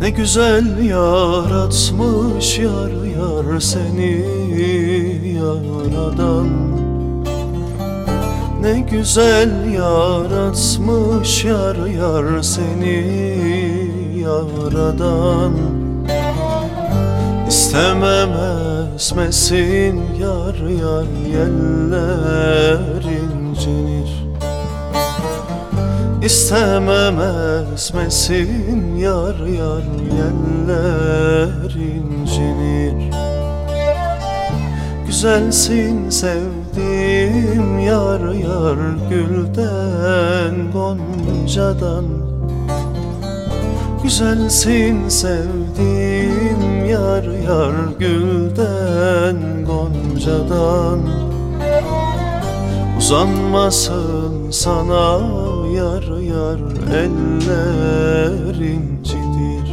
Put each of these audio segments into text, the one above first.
Ne güzel yaratmış yar yar seni yaradan. Ne güzel yaratmış yar yar seni yaradan. İstemem esmesin yar yar yeller incinir İstemem esmesin yar yar yeller incinir Güzelsin sevdiğim yar yar gülden goncadan. Güzelsin sevdiğim yar yar gülden goncadan. Uzanmasın sana yar yar eller incidir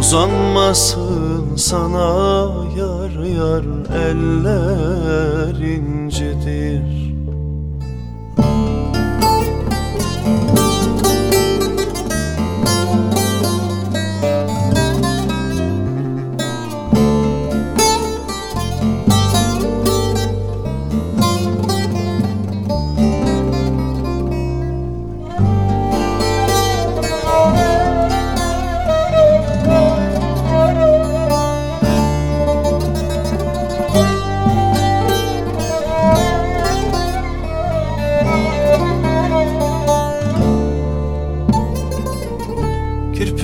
Uzanmasın sana yar yar eller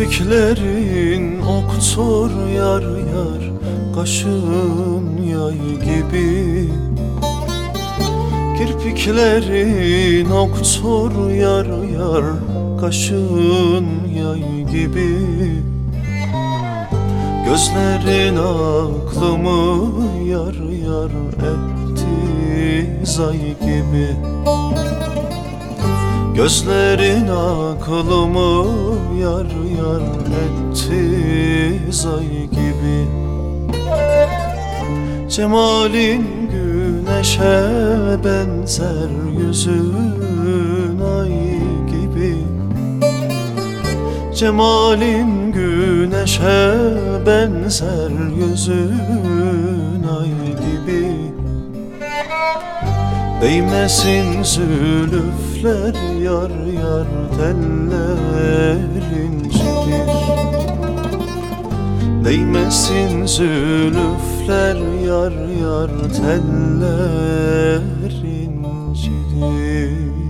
Kirpiklerin oktur yar yar Kaşın yay gibi. Kirpiklerin oktur yar yar Kaşın yay gibi. Gözlerin aklımı yar yar etti zay gibi Gözlerin aklımı yar yar etti zay gibi. Cemalin güneşe benzer yüzün ay gibi. Cemalin güneşe benzer yüzün ay gibi Değmesin zülüfler yar yar teller incidir Değmesin zülüfler yar yar teller incidir